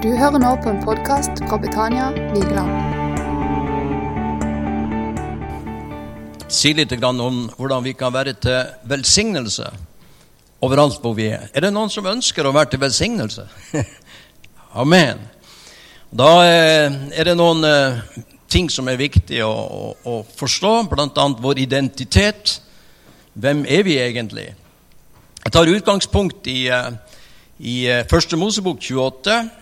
Du hører nå på en podkast fra Betania Vigeland. si litt om hvordan vi kan være til velsignelse overalt hvor vi er. Er det noen som ønsker å være til velsignelse? Amen. Da eh, er det noen eh, ting som er viktig å, å, å forstå, bl.a. vår identitet. Hvem er vi egentlig? Jeg tar utgangspunkt i, eh, i Første Mosebok 28.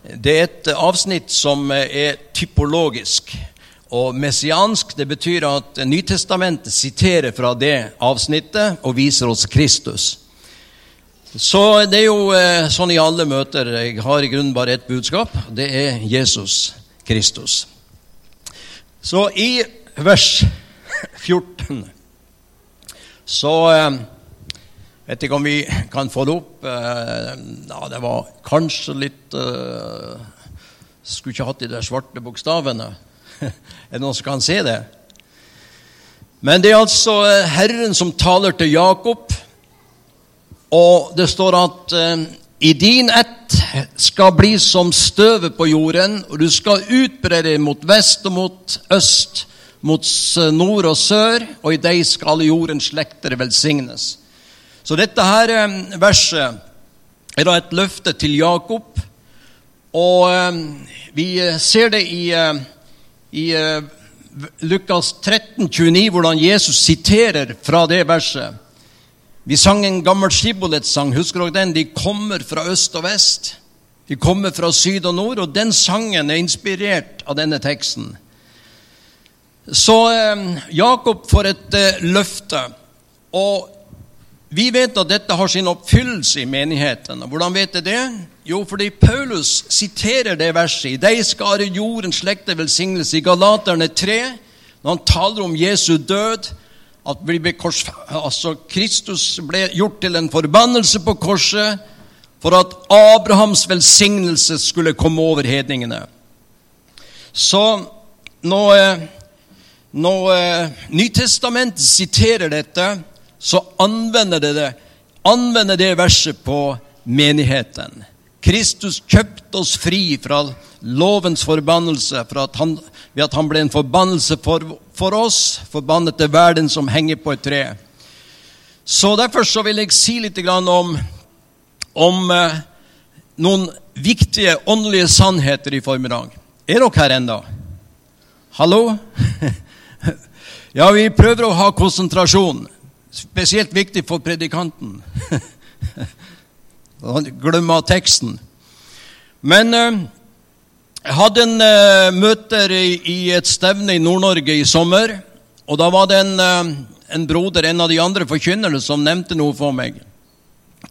Det er et avsnitt som er typologisk. Og messiansk det betyr at Nytestamentet siterer fra det avsnittet og viser oss Kristus. Så det er jo eh, sånn i alle møter. Jeg har i grunnen bare ett budskap. Det er Jesus Kristus. Så i vers 14 så eh, vet ikke om vi kan få det opp. Eh, ja, det var kanskje litt uh, Skulle ikke hatt de der svarte bokstavene. Er det noen som kan se det? Men det er altså eh, Herren som taler til Jakob, og det står at eh, i din ett skal bli som støvet på jorden, og du skal utbre deg mot vest og mot øst, mot nord og sør, og i deg skal alle jordens slekter velsignes. Så dette her eh, verset er da et løfte til Jakob, og eh, vi ser det i eh, i uh, Lukas 13, 29, hvordan Jesus siterer fra det verset. Vi sang en gammel skibollettsang. Husker dere den? De kommer fra øst og vest. De kommer fra syd og nord. Og den sangen er inspirert av denne teksten. Så Jakob får et uh, løfte. Og vi vet at dette har sin oppfyllelse i menigheten. Hvordan vet jeg det? Jo, fordi Paulus siterer det verset. I deg skare jordens slekter velsignelse i Galaterne 3, når han taler om Jesu død. At altså Kristus ble gjort til en forbannelse på korset for at Abrahams velsignelse skulle komme over hedningene. Så når, når Nytestamentet siterer dette, så anvender det, det, anvender det verset på menigheten. Kristus kjøpte oss fri fra lovens forbannelse at han, ved at han ble en forbannelse for, for oss, forbannet til verden som henger på et tre. Så Derfor så vil jeg si litt om, om eh, noen viktige åndelige sannheter i formiddag. Er dere her ennå? Hallo? ja, vi prøver å ha konsentrasjon. Spesielt viktig for predikanten. Han glemmer teksten. Men uh, jeg hadde en uh, møter i, et stevne i Nord-Norge i sommer. Og da var det en, uh, en, broder, en av de andre forkynnerne, som nevnte noe for meg.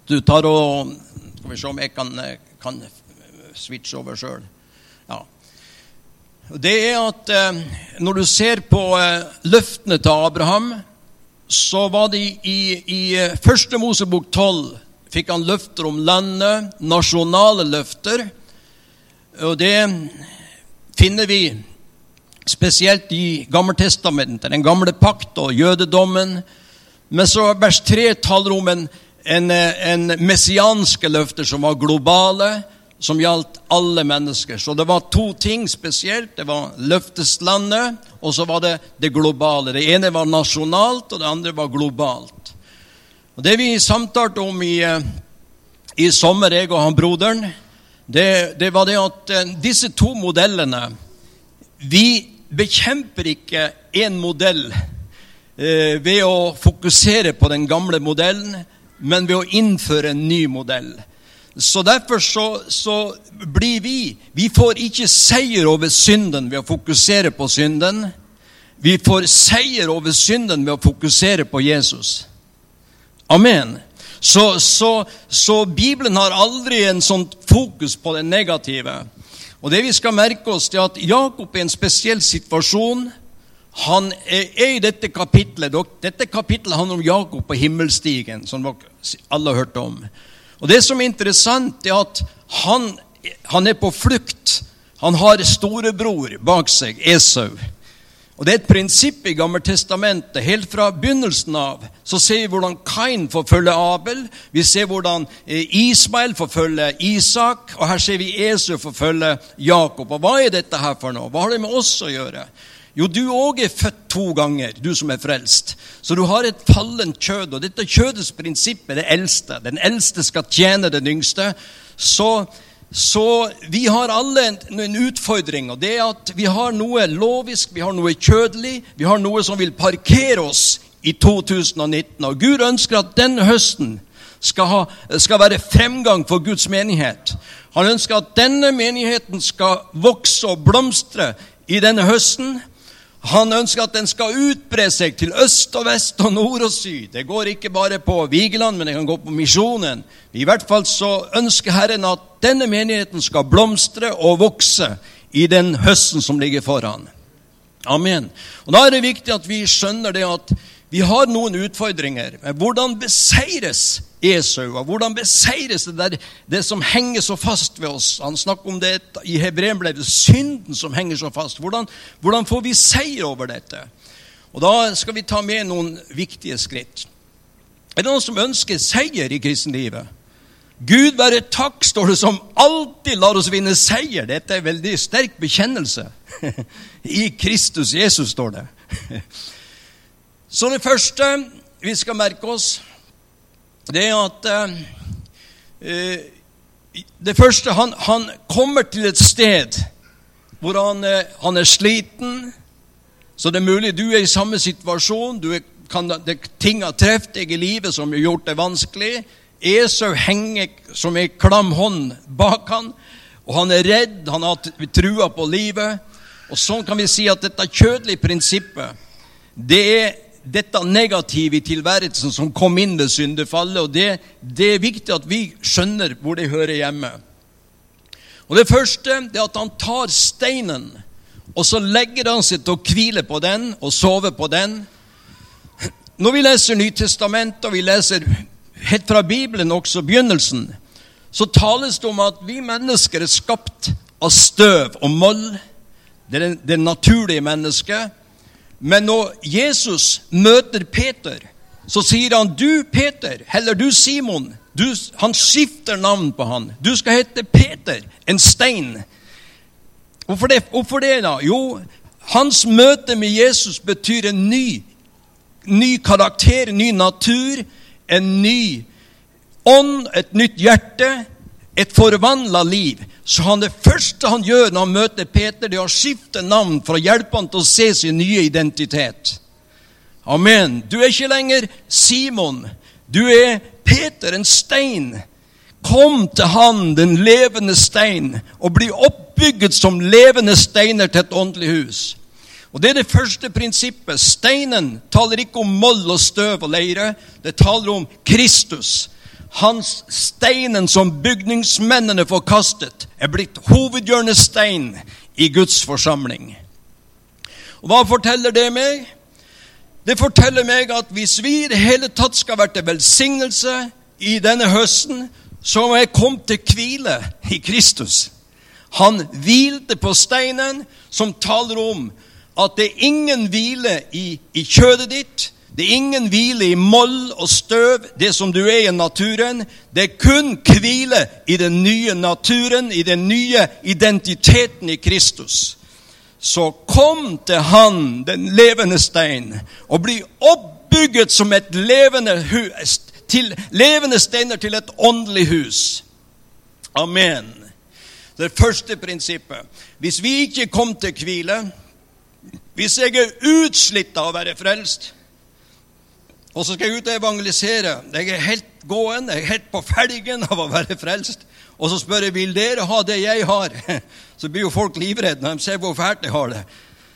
Du tar og Skal vi se om jeg kan, kan switche over sjøl. Ja. Det er at når du ser på løftene til Abraham så var det i, i eh, første Mosebok 12 fikk han løfter om landet, nasjonale løfter. Og det finner vi spesielt i Gammeltestamentet, den gamle pakt og jødedommen. Men så vers 3 taler om en, en, en messianske løfter som var globale, som gjaldt alle mennesker. Så det var to ting spesielt. Det var løfteslandet, og så var det det globale. Det ene var nasjonalt, og det andre var globalt. Og Det vi samtalte om i, eh, i sommer, jeg og han broderen, det, det var det at eh, disse to modellene Vi bekjemper ikke én modell eh, ved å fokusere på den gamle modellen, men ved å innføre en ny modell. Så derfor så, så, blir vi Vi får ikke seier over synden ved å fokusere på synden. Vi får seier over synden ved å fokusere på Jesus. Amen. Så, så, så Bibelen har aldri en sånn fokus på det negative. Og det vi skal merke oss, er at Jakob er i en spesiell situasjon. Han er i dette kapitlet. Dette kapitlet handler om Jakob på himmelstigen, som dere alle har hørt om. Og Det som er interessant, er at han, han er på flukt. Han har storebror bak seg, Esau. Og Det er et prinsipp i Gammeltestamentet. Helt fra begynnelsen av så ser vi hvordan Kain forfølger Abel. Vi ser hvordan eh, Ismael forfølger Isak. Og her ser vi Esau forfølge Jakob. Og Hva er dette her for noe? Hva har det med oss å gjøre? Jo, du òg er født to ganger, du som er frelst. Så du har et fallent kjød. Og dette kjødets prinsipp er det eldste. Den eldste skal tjene den yngste. Så så vi har alle en, en, utfordring, og det er at vi har noe lovisk, vi har noe kjødelig, vi har noe som vil parkere oss i 2019. Og Gud ønsker at denne høsten skal, ha, skal være fremgang for Guds menighet. Han ønsker at denne menigheten skal vokse og blomstre i denne høsten. Han ønsker at den skal utbre seg til øst og vest og nord og syd. Det går ikke bare på Vigeland, men det kan gå på Misjonen. I hvert fall så ønsker Herren at denne menigheten skal blomstre og vokse i den høsten som ligger foran. Amen. Og Da er det viktig at vi skjønner det at vi har noen utfordringer. Men hvordan beseires Esau? Hvordan beseires det der, det som henger så fast ved oss? Han snakker om det i Hebreerbrevet, synden som henger så fast. Hvordan, hvordan får vi seier over dette? Og Da skal vi ta med noen viktige skritt. Er det noen som ønsker seier i kristenlivet? Gud være takk, står det, som alltid lar oss vinne seier. Dette er en veldig sterk bekjennelse. I Kristus Jesus, står det. Så det første vi skal merke oss, det er at eh, Det første han, han, kommer til et sted hvor han, uh, han, er sliten. Så det er mulig du er i samme situasjon. Du er, kan, det, ting har truffet deg i livet som har gjort det vanskelig. Esau henger som ei klam hånd bak han, og han er redd. Han har trua på livet. Og sånn kan vi si at dette kjødelige prinsippet, det er dette negative i tilværelsen som kom inn ved syndefallet. og det, det, er viktig at vi skjønner hvor det hører hjemme. Og Det første er at han tar steinen, og så legger han seg til å hvile på den og sove på den. Når vi leser Nytestamentet, og vi leser helt fra Bibelen også begynnelsen, så tales det om at vi mennesker er skapt av støv og moll. Det er det naturlige mennesket. Men når Jesus møter Peter, så sier han, 'Du, Peter', eller 'du, Simon'. Du, han skifter navn på han. Du skal hete Peter, en stein. Hvorfor det, hvorfor det da? Jo, hans møte med Jesus betyr en ny, ny karakter, en ny natur, en ny ånd, et nytt hjerte, et forvandla liv. Så han, det første han gjør når han møter Peter, det er å skifte navn for å hjelpe han til å se sin nye identitet. Amen. Du er ikke lenger Simon. Du er Peter, en stein. Kom til han, den levende stein, og bli oppbygget som levende steiner til et åndelig hus. Og Det er det første prinsippet. Steinen taler ikke om moll og støv og leire. Det taler om Kristus hans steinen som bygningsmennene forkastet, er blitt hovedhjørnestein i Guds forsamling. Og Hva forteller det meg? Det forteller meg at hvis vi i det hele tatt skal være til velsignelse i denne høsten, så må jeg komme til hvile i Kristus. Han hvilte på steinen, som taler om at det er ingen hvile i, i kjødet ditt, det er ingen hvile i moll og støv, det som du er i naturen. Det er kun hvile i den nye naturen, i den nye identiteten i Kristus. Så kom til Han, den levende stein, og bli oppbygget som et levende hus, til, levende steiner til et åndelig hus. Amen. Det første prinsippet. Hvis vi ikke kom til hvile, hvis jeg er utslitt av å være frelst, og så skal jeg ut og evangelisere. Jeg er helt gåen, jeg er helt på felgen av å være frelst. Og så spør jeg vil dere ha det jeg har. Så blir jo folk livredde når de ser hvor fælt jeg har det.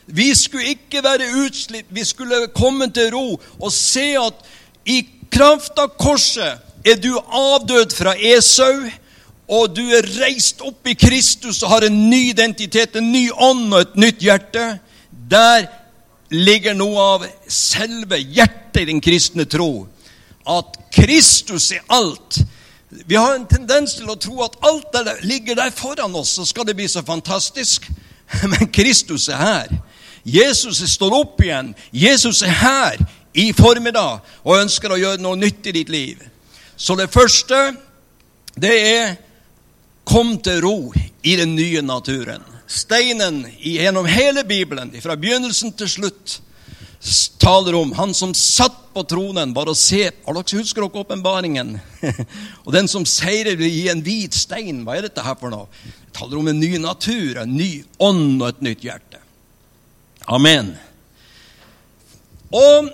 Vi skulle ikke være utslitt, vi skulle komme til ro og se at i kraft av korset er du avdød fra Esau, og du er reist opp i Kristus og har en ny identitet, en ny ånd og et nytt hjerte. Der ligger noe av selve hjertet i den kristne tro. At Kristus er alt. Vi har en tendens til å tro at alt der ligger der foran oss, så skal det bli så fantastisk. Men Kristus er her. Jesus står opp igjen. Jesus er her i formiddag og ønsker å gjøre noe nytt i ditt liv. Så det første, det er kom til ro i den nye naturen. Steinen gjennom hele Bibelen, fra begynnelsen til slutt, taler om han som satt på tronen. Bare å se Har dere husker dere åpenbaringen? og den som seirer, gi en hvit stein. Hva er dette her for noe? Det taler om en ny natur, en ny ånd og et nytt hjerte. Amen. Og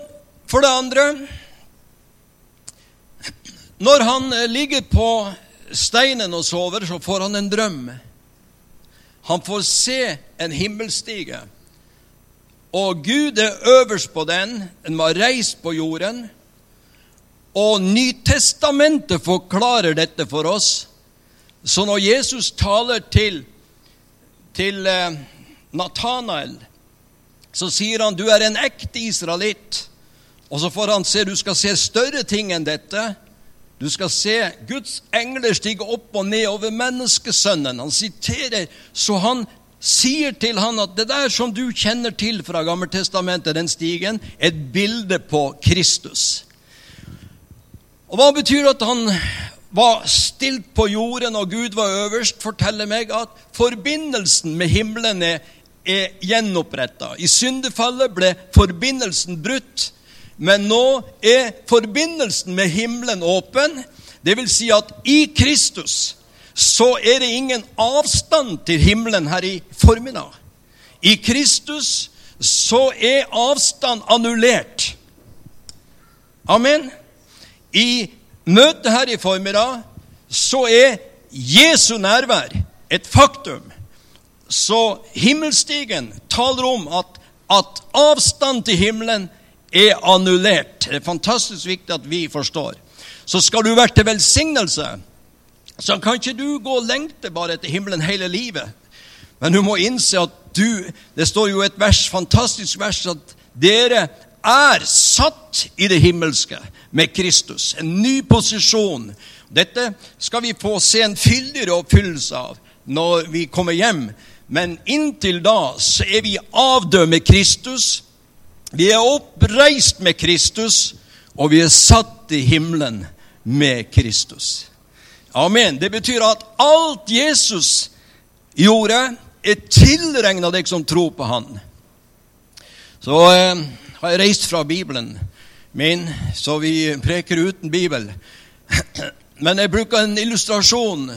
for det andre Når han ligger på steinen og sover, så får han en drøm. Han får se en himmelstige. Og Gud er øverst på den. Den var reist på jorden. Og Nytestamentet forklarer dette for oss. Så når Jesus taler til, til uh, Natanael, så sier han du er en ekte israelitt. Og så får han se du skal se større ting enn dette. Du skal se Guds engler stige opp og ned over menneskesønnen. Han siterer så han sier til han at det der som du kjenner til fra Gammeltestamentet, den stigen, er et bilde på Kristus. Og Hva betyr at han var stilt på jorden og Gud var øverst? Forteller meg at forbindelsen med himmelen er, er gjenoppretta. I syndefallet ble forbindelsen brutt, men nå er forbindelsen med himmelen åpen. Det vil si at i Kristus så er det ingen avstand til himmelen her i formiddag. I Kristus så er avstand annullert. Amen. I møtet her i formiddag så er Jesu nærvær et faktum. Så himmelstigen taler om at, at avstand til himmelen er annullert. Det er fantastisk viktig at vi forstår. Så skal du være til velsignelse så kan ikke du gå og lengte bare etter himmelen hele livet. Men du må innse at du Det står jo et vers, fantastisk vers at dere er satt i det himmelske med Kristus. En ny posisjon. Dette skal vi få se en fyldigere oppfyllelse av når vi kommer hjem. Men inntil da så er vi avdømme Kristus. Vi er oppreist med Kristus, og vi er satt i himmelen med Kristus. Amen. Det betyr at alt Jesus gjorde, er tilregna deg som tror på Han. Så eh, har jeg reist fra Bibelen min, så vi preker uten Bibel. Men jeg bruker en illustrasjon.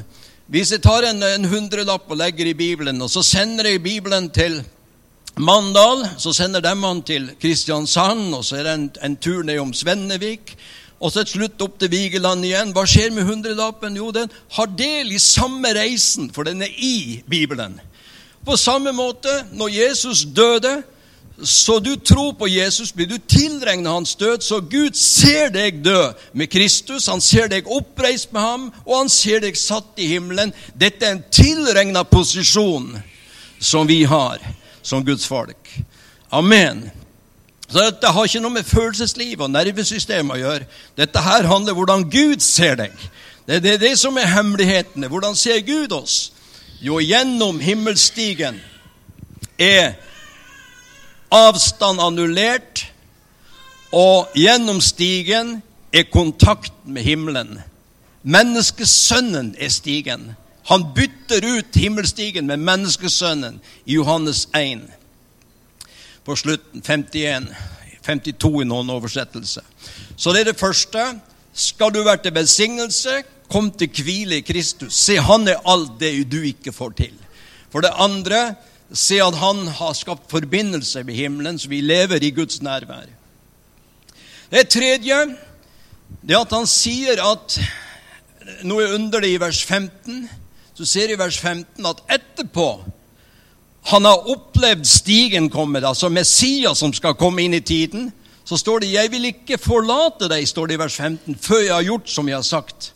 Hvis jeg tar en, hundrelapp og legger i Bibelen, og så sender jeg Bibelen til Mandal, så sender de han til Kristiansand, og så er det en, en tur ned om Svennevik. Og så et slutt opp til Vigeland igjen. Hva skjer med hundrelappen? Jo, den har del i samme reisen, for den er i Bibelen. På samme måte, når Jesus døde, så du tror på Jesus, blir du tilregnet hans død. Så Gud ser deg dø med Kristus, han ser deg oppreist med ham, og han ser deg satt i himmelen. Dette er en tilregna posisjon som vi har som Guds folk. Amen. Så Dette har ikke noe med følelsesliv og nervesystem å gjøre. Dette her handler om hvordan Gud ser deg. Det er det, det som er hemmelighetene. Hvordan ser Gud oss? Jo, gjennom himmelstigen er avstand annullert, og gjennom stigen er kontakten med himmelen. Menneskesønnen er stigen. Han bytter ut himmelstigen med menneskesønnen i Johannes 1 på slutten. 51, 52 i noen oversettelse. Så det er det første. Skal du være til velsignelse, kom til hvile i Kristus. Se, han er alt det du ikke får til. For det andre, se at han har skapt forbindelse med himmelen, så vi lever i Guds nærvær. Det tredje, det at han sier at noe underlig i vers 15. Så ser du i vers 15 at etterpå han har opplevd stigen komme, altså Messias som skal komme inn i tiden. Så står det 'Jeg vil ikke forlate deg', står det i vers 15, 'før jeg har gjort som jeg har sagt'.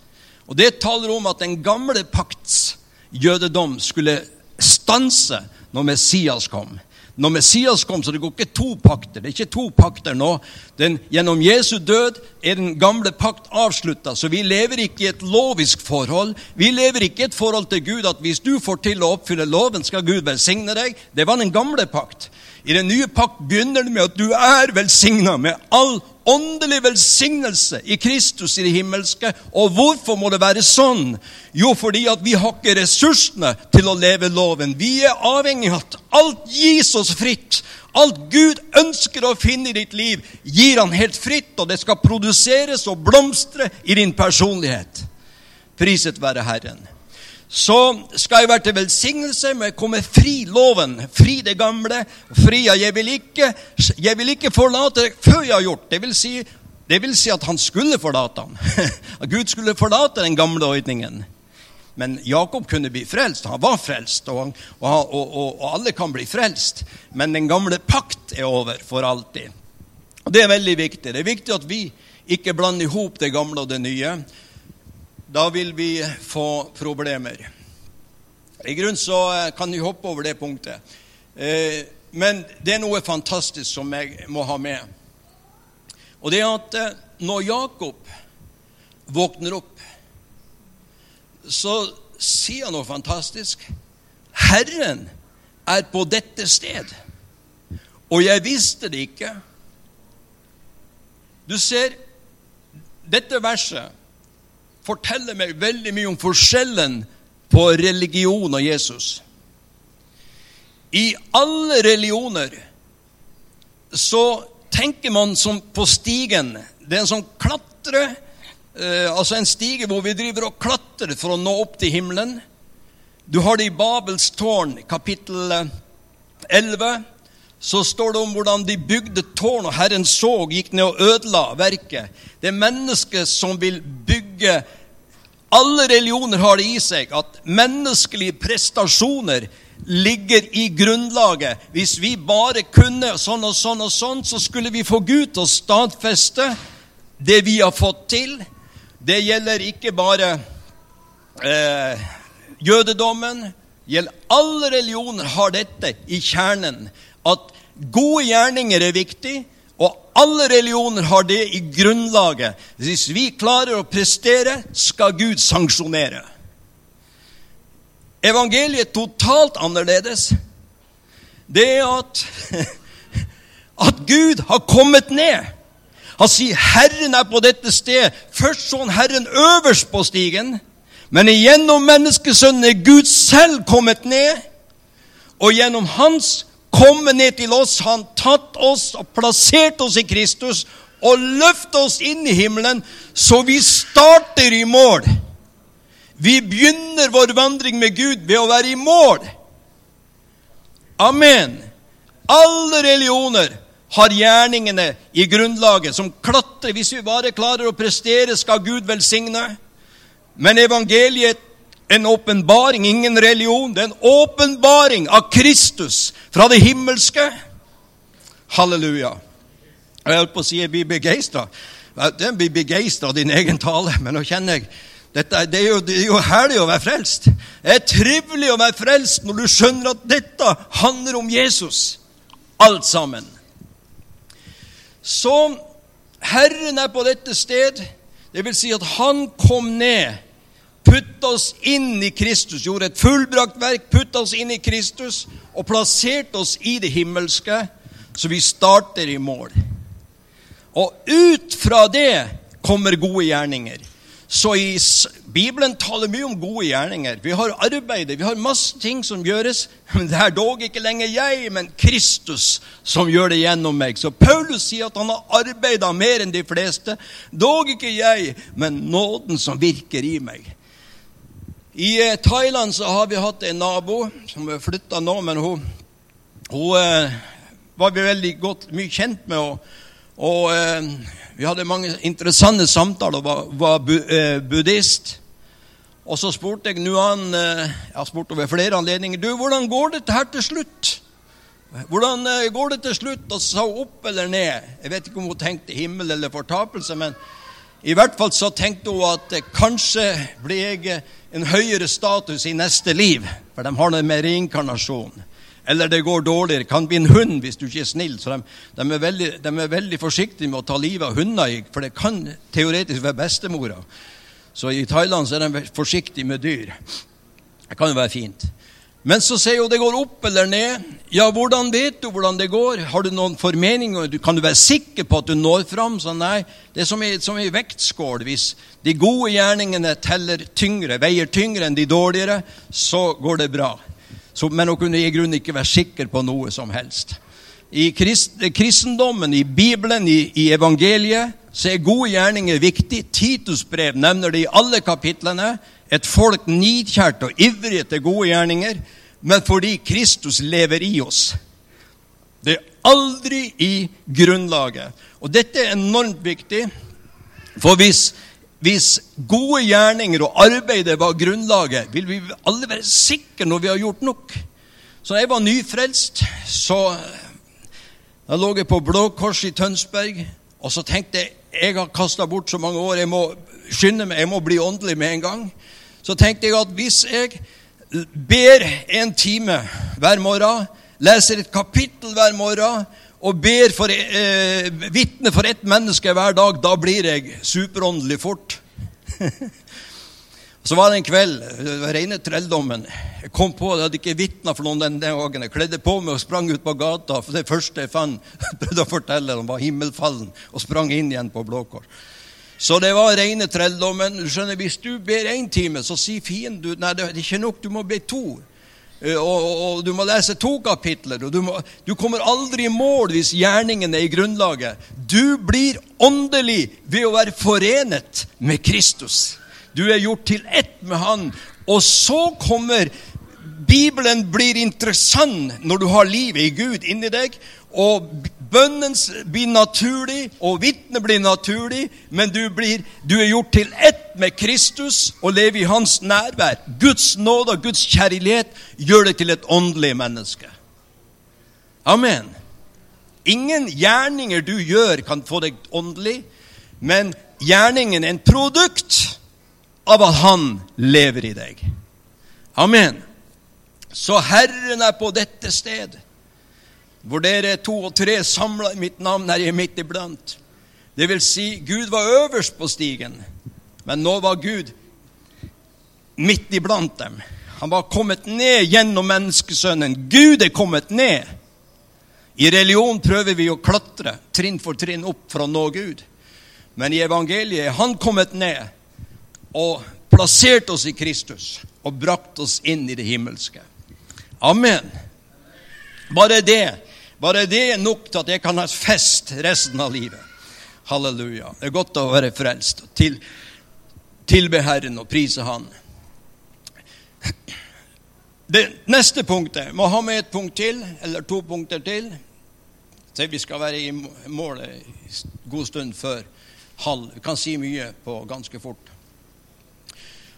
Og Det taler om at den gamle pakts jødedom skulle stanse når Messias kom. Når Messias kom, så det går ikke to pakter. Det er ikke to pakter nå. Den, gjennom Jesu død er den gamle pakt avslutta. Så vi lever ikke i et lovisk forhold. Vi lever ikke i et forhold til Gud at hvis du får til å oppfylle loven, skal Gud velsigne deg. Det var den gamle pakt. I den nye pakt begynner det med at du er velsigna med all åndelig velsignelse i Kristus i det himmelske. Og hvorfor må det være sånn? Jo, fordi at vi har ikke ressursene til å leve loven. Vi er avhengig av at alt gis oss fritt. Alt Gud ønsker å finne i ditt liv, gir han helt fritt, og det skal produseres og blomstre i din personlighet. Priset være Herren så skal jeg være til velsignelse, men jeg kommer fri loven, fri det gamle. fri Jeg vil ikke, jeg vil ikke forlate før jeg har gjort det. Vil si, det vil si at han skulle forlate ham. At Gud skulle forlate den gamle ordningen. Men Jakob kunne bli frelst. Han var frelst, og, og, og, og alle kan bli frelst. Men den gamle pakt er over for alltid. Og Det er veldig viktig. Det er viktig at vi ikke blander i hop det gamle og det nye da vil vi få problemer. I grunnen så eh, kan vi hoppe over det punktet. Eh, men det er noe fantastisk som jeg må ha med. Og det er at eh, når Jakob våkner opp, så sier han noe fantastisk. Herren er på dette sted, og jeg visste det ikke. Du ser, dette verset forteller meg veldig mye om forskjellen på religion og Jesus. I alle religioner så tenker man som på stigen. Det er en sånn klatre, eh, altså en stige hvor vi driver og klatrer for å nå opp til himmelen. Du har det i Babels tårn, kapittel 11 så står det om hvordan de bygde tårn, og Herren så, gikk ned og ødela verket. Det er mennesket som vil bygge Alle religioner har det i seg at menneskelige prestasjoner ligger i grunnlaget. Hvis vi bare kunne sånn og sånn og sånn, så skulle vi få Gud til å stadfeste det vi har fått til. Det gjelder ikke bare eh, jødedommen. Gjelder alle religioner har dette i kjernen at gode gjerninger er viktig, og alle religioner har det i grunnlaget. Hvis vi klarer å prestere, skal Gud sanksjonere. Evangeliet er totalt annerledes. Det er at, at Gud har kommet ned. Han sier 'Herren er på dette sted'. Først så han Herren øverst på stigen, men gjennom menneskesønnen er Gud selv kommet ned. Og gjennom hans komme ned til oss, han tatt oss og plassert oss i Kristus og løftet oss inn i himmelen, så vi starter i mål. Vi begynner vår vandring med Gud ved å være i mål. Amen. Alle religioner har gjerningene i grunnlaget som klatrer. Hvis vi bare klarer å prestere, skal Gud velsigne. Men evangeliet en åpenbaring, ingen religion. Det er en åpenbaring av Kristus fra det himmelske. Halleluja. Jeg holdt på å si jeg blir begeistra. Den blir begeistra av din egen tale, men nå kjenner jeg dette, det, er jo, det er jo herlig å være frelst. Det er trivelig å være frelst når du skjønner at dette handler om Jesus. Alt sammen. Så Herren er på dette sted. Det vil si at han kom ned putta oss inn i Kristus, gjorde et fullbrakt verk, putt oss inn i Kristus og plasserte oss i det himmelske, så vi starter i mål. Og ut fra det kommer gode gjerninger. Så i Bibelen taler mye om gode gjerninger. Vi har arbeidet, vi har masse ting som gjøres. Men det er dog ikke lenger jeg, men Kristus som gjør det gjennom meg. Så Paulus sier at han har arbeida mer enn de fleste. Dog ikke jeg, men nåden som virker i meg. I eh, Thailand så har vi hatt en nabo som er flytta nå, men hun, hun eh, var vi veldig godt mye kjent med. Og, og eh, vi hadde mange interessante samtaler. Hun var, var bu, eh, buddhist. Og så spurte jeg Nuan eh, Jeg har spurt over flere anledninger du, hvordan går det her til slutt. Hvordan eh, går det til slutt? Og sa hun opp eller ned? Jeg vet ikke om hun tenkte himmel eller fortapelse, men i hvert fall så tenkte hun at kanskje blir jeg en høyere status i neste liv, for de har det med reinkarnasjon. Eller det går dårligere. Kan bli en hund hvis du ikke er snill. Så de, de, er veldig, de, er veldig, forsiktige med å ta livet av hunder, for det kan teoretisk være bestemora. Så i Thailand så er de forsiktige med dyr. Det kan jo være fint. Men så sier hun det går opp eller ned. Ja, hvordan vet du hvordan det går? Har du noen formeninger? Kan du være sikker på at du når fram? Så nei, det er som i, vektskål. Hvis de gode gjerningene teller tyngre, veier tyngre enn de dårligere, så går det bra. Så, men hun kunne i grunnen ikke være sikker på noe som helst. I krist, kristendommen, i Bibelen, i, i evangeliet, så er gode gjerninger viktig. Titus brev nevner det i alle kapitlene. Et folk nidkjært og ivrig etter gode gjerninger men fordi Kristus lever i oss. Det er aldri i grunnlaget. Og dette er enormt viktig, for hvis, hvis gode gjerninger og arbeidet var grunnlaget, vil vi alle være sikre når vi har gjort nok. Så da jeg var nyfrelst, så da lå jeg på Blå Kors i Tønsberg, og så tenkte jeg jeg har kasta bort så mange år, jeg må skynde meg, jeg må bli åndelig med en gang. Så tenkte jeg at hvis jeg ber en time hver morgen, leser et kapittel hver morgen og ber for, eh, vitne for ett menneske hver dag, da blir jeg superåndelig fort. Så var det en kveld, var rene trelldommen. Jeg kom på, Jeg hadde ikke vitna for noen den dagen. Jeg kledde på meg og sprang ut på gata. for Det første jeg fant, prøvde å fortelle, om var himmelfallen, og sprang inn igjen på Blå Kors. Så det var rene trelldommen. Du skjønner, Hvis du ber én time, så sier fienden nei, det er ikke nok, du må be to. Eh, og, og, og du må lese to kapitler. du, må, du, kommer aldri i mål hvis gjerningen er i grunnlaget. Du blir åndelig ved å være forenet med Kristus. Du er gjort til ett med Han. Og så kommer Bibelen blir interessant når du har livet i Gud inni deg, og bønnen blir naturlig, og vitnet blir naturlig, men du, blir, du, er gjort til ett med Kristus og lever i hans nærvær. Guds nåde og Guds kjærlighet gjør deg til et åndelig menneske. Amen. Ingen gjerninger du gjør, kan få deg åndelig, men gjerningen er en produkt av at Han lever i deg. Amen. Så Herren er på dette sted hvor dere er to og tre samla i mitt navn, er jeg midt iblant. Det vil si, Gud var øverst på stigen, men nå var Gud midt iblant dem. Han var kommet ned gjennom menneskesønnen. Gud er kommet ned. I religion prøver vi å klatre trinn for trinn opp for å nå Gud. Men i evangeliet er han kommet ned og plassert oss i Kristus og brakt oss inn i det himmelske. Amen. Bare det bare det er nok til at jeg kan ha fest resten av livet. Halleluja. Det er godt å være frelst. Til, tilbe Herren og prise Han. Det neste punktet må ha med et punkt til, eller to punkter til. Så vi skal være i mål en god stund før halv. Vi kan si mye på ganske fort.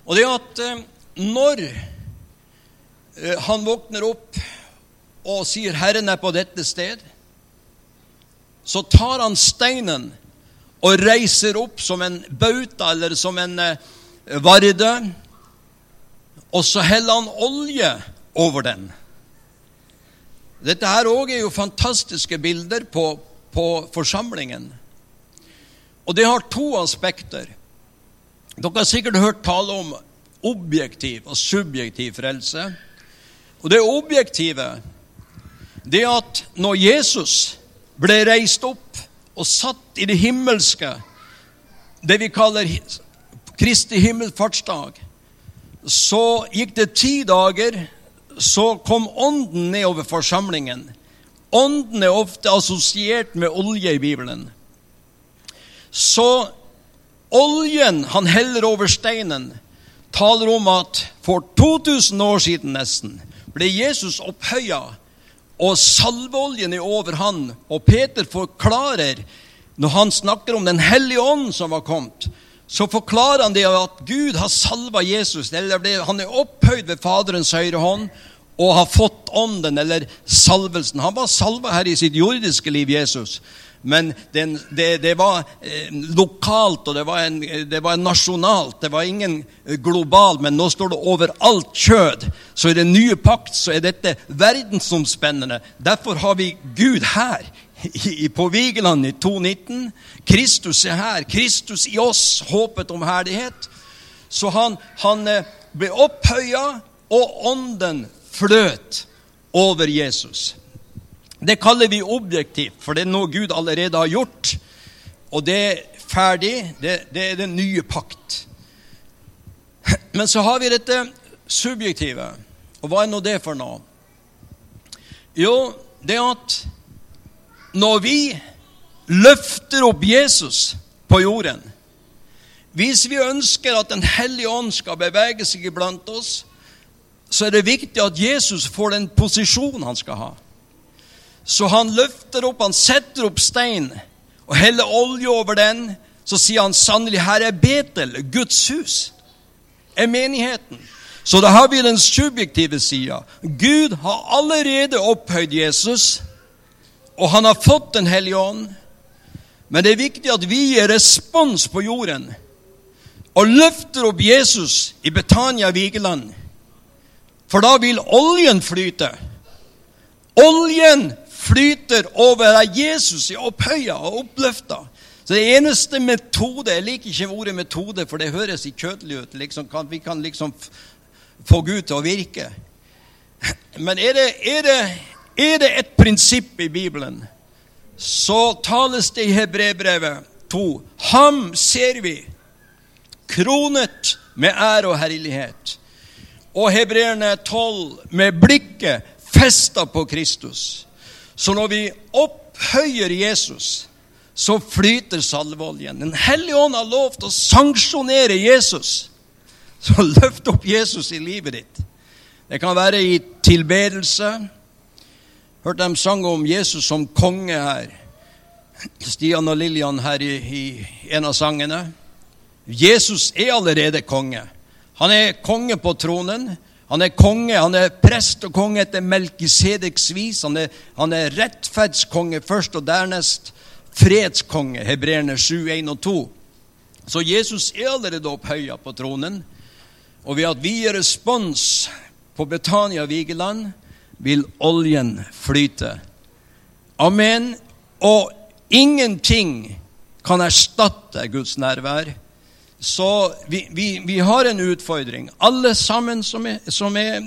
Og det at eh, når eh, han våkner opp og sier 'Herren er på dette sted', så tar han steinen og reiser opp som en bauta eller som en eh, varde, og så heller han olje over den. Dette her òg er jo fantastiske bilder på, på forsamlingen. Og det har to aspekter. Dere har sikkert hørt tale om objektiv og subjektiv frelse. Og det objektive det at når Jesus ble reist opp og satt i det himmelske, det vi kaller Kristi himmelfartsdag, så gikk det ti dager, så kom Ånden nedover forsamlingen. Ånden er ofte assosiert med olje i Bibelen. Så oljen han heller over steinen, taler om at for 2000 år siden nesten ble Jesus opphøya og salveoljen er over han. Og Peter forklarer, når han snakker om Den hellige ånd som var kommet, så forklarer han det at Gud har salva Jesus. eller Han er opphøyd ved Faderens høyre hånd og har fått ånden, eller salvelsen. Han var salva her i sitt jordiske liv, Jesus. Men det, det, det, var eh, lokalt, og det var, en, det var nasjonalt. Det var ingen eh, global, men nå står det over alt kjød. Så i den nye pakt så er dette verdensomspennende. Derfor har vi Gud her på Vigeland i 219. Kristus er her. Kristus i oss, håpet om herlighet. Så han, han eh, ble opphøya, og ånden fløt over Jesus. Det kaller vi objektivt, for det er noe Gud allerede har gjort. Og det er ferdig. Det, det er den nye pakt. Men så har vi dette subjektive. Og hva er nå det for noe? Jo, det at når vi løfter opp Jesus på jorden Hvis vi ønsker at Den hellige ånd skal bevege seg iblant oss, så er det viktig at Jesus får den posisjonen han skal ha. Så han løfter opp, han setter opp stein og heller olje over den. Så sier han sannelig, her er Betel, Guds hus, er menigheten. Så da har vi den subjektive sida. Gud har allerede opphøyd Jesus, og han har fått Den hellige ånd. Men det er viktig at vi gir respons på jorden og løfter opp Jesus i Betania Vigeland. For da vil oljen flyte. Oljen flyter over av Jesus er opphøya og oppløfta. Så det eneste metode Jeg liker ikke ordet metode, for det høres i kjødelig ut. Liksom, kan, vi kan liksom få Gud til å virke. Men er det, er, det, er det, et prinsipp i Bibelen, så tales det i Hebrebrevet 2. Ham ser vi kronet med ære og herlighet. Og hebreerne 12 med blikket festa på Kristus. Så når vi opphøyer Jesus, så flyter salveoljen. Den hellige ånd har lovt å sanksjonere Jesus. Så løft opp Jesus i livet ditt. Det kan være i tilbedelse. Hørte de sang om Jesus som konge her. Stian og Lillian her i, i en av sangene. Jesus er allerede konge. Han er konge på tronen. Han er konge, han er prest og konge etter Melkisedeks vis. Han er, han er rettferdskonge først, og dernest fredskonge, hebreerne 7, 1 og 2. Så Jesus er allerede opphøya på tronen. Og ved at vi gir respons på Betania Vigeland, vil oljen flyte. Amen. Og ingenting kan erstatte Guds nærvær. Så vi, vi, vi, har en utfordring, alle sammen som er, som er,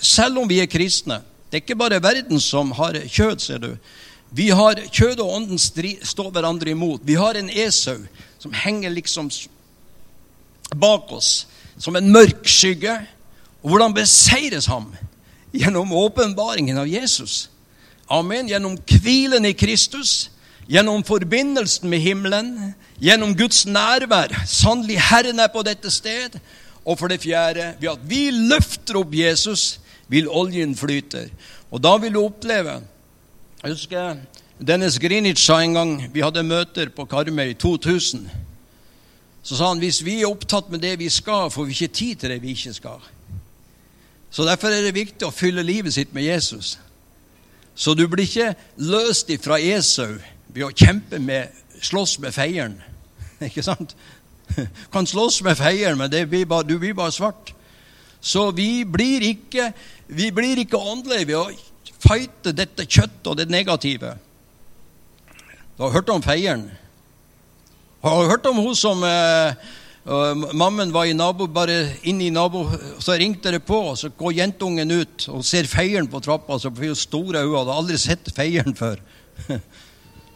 Selv om vi er kristne. Det er ikke bare verden som har kjød, ser du. Vi har Kjød og ånden står hverandre imot. Vi har en Esau som henger liksom bak oss som en mørk skygge. Og hvordan beseires ham? Gjennom åpenbaringen av Jesus. Amen. Gjennom hvilen i Kristus gjennom forbindelsen med himmelen, gjennom Guds nærvær. Sannelig, Herren er på dette sted. Og for det fjerde, ved at vi løfter opp Jesus, vil oljen flyte. Og da vil du oppleve Jeg husker Dennis Grinic sa en gang vi hadde møter på Karmøy i 2000. Så sa han hvis vi er opptatt med det vi skal, får vi ikke tid til det vi ikke skal. Så Derfor er det viktig å fylle livet sitt med Jesus. Så du blir ikke løst ifra Esau ved å kjempe med slåss med feieren. Ikke sant? Kan slåss med feieren, men blir bare, du blir bare svart. Så vi blir ikke, vi blir ikke åndelige ved å fighte dette kjøttet og det negative. Du har hørt om feieren. Har du hørt om hun som eh, uh, Mammen var i nabo, bare inne i nabo, så ringte det på, og så går jentungen ut og ser feieren på trappa. Så blir hun store øyne. Hadde aldri sett feieren før.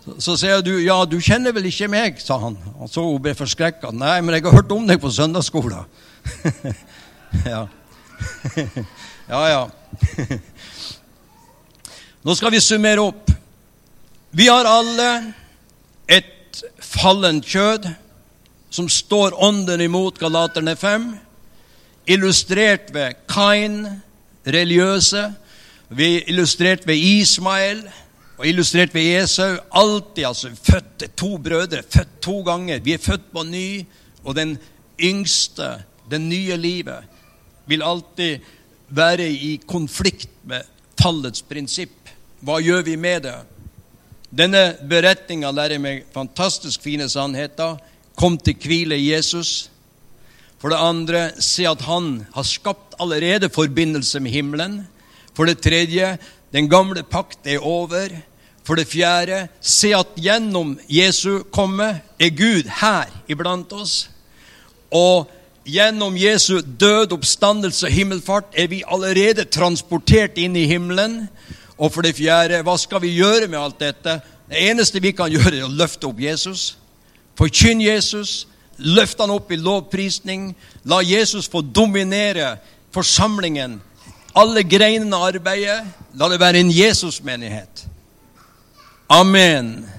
Så, så sier du, 'Ja, du kjenner vel ikke meg', sa han. Og så hun ble forskrekka. 'Nei, men jeg har hørt om deg på søndagsskolen'. ja. ja, ja. Nå skal vi summere opp. Vi har alle et fallent kjød som står ånden imot Galaterne 5, illustrert ved Kain, religiøse. Vi er illustrert ved Ismael, og illustrert ved Esau. Alltid altså født to brødre, født to ganger. Vi er født på ny, og den yngste, det nye livet, vil alltid være i konflikt med fallets prinsipp. Hva gjør vi med det? Denne beretninga lærer meg fantastisk fine sannheter. Kom til hvile Jesus. For det andre, se at han har skapt allerede forbindelse med himmelen. For det tredje, den gamle pakt er over. For det fjerde, se at gjennom Jesu komme er Gud her iblant oss. Og Gjennom Jesu død, oppstandelse og himmelfart er vi allerede transportert inn i himmelen. Og for det fjerde, hva skal vi gjøre med alt dette? Det eneste vi kan gjøre, er å løfte opp Jesus. Forkynn Jesus. Løft han opp i lovprisning. La Jesus få dominere forsamlingen. Alle greinene av arbeidet. La det være en Jesus-menighet. Amen.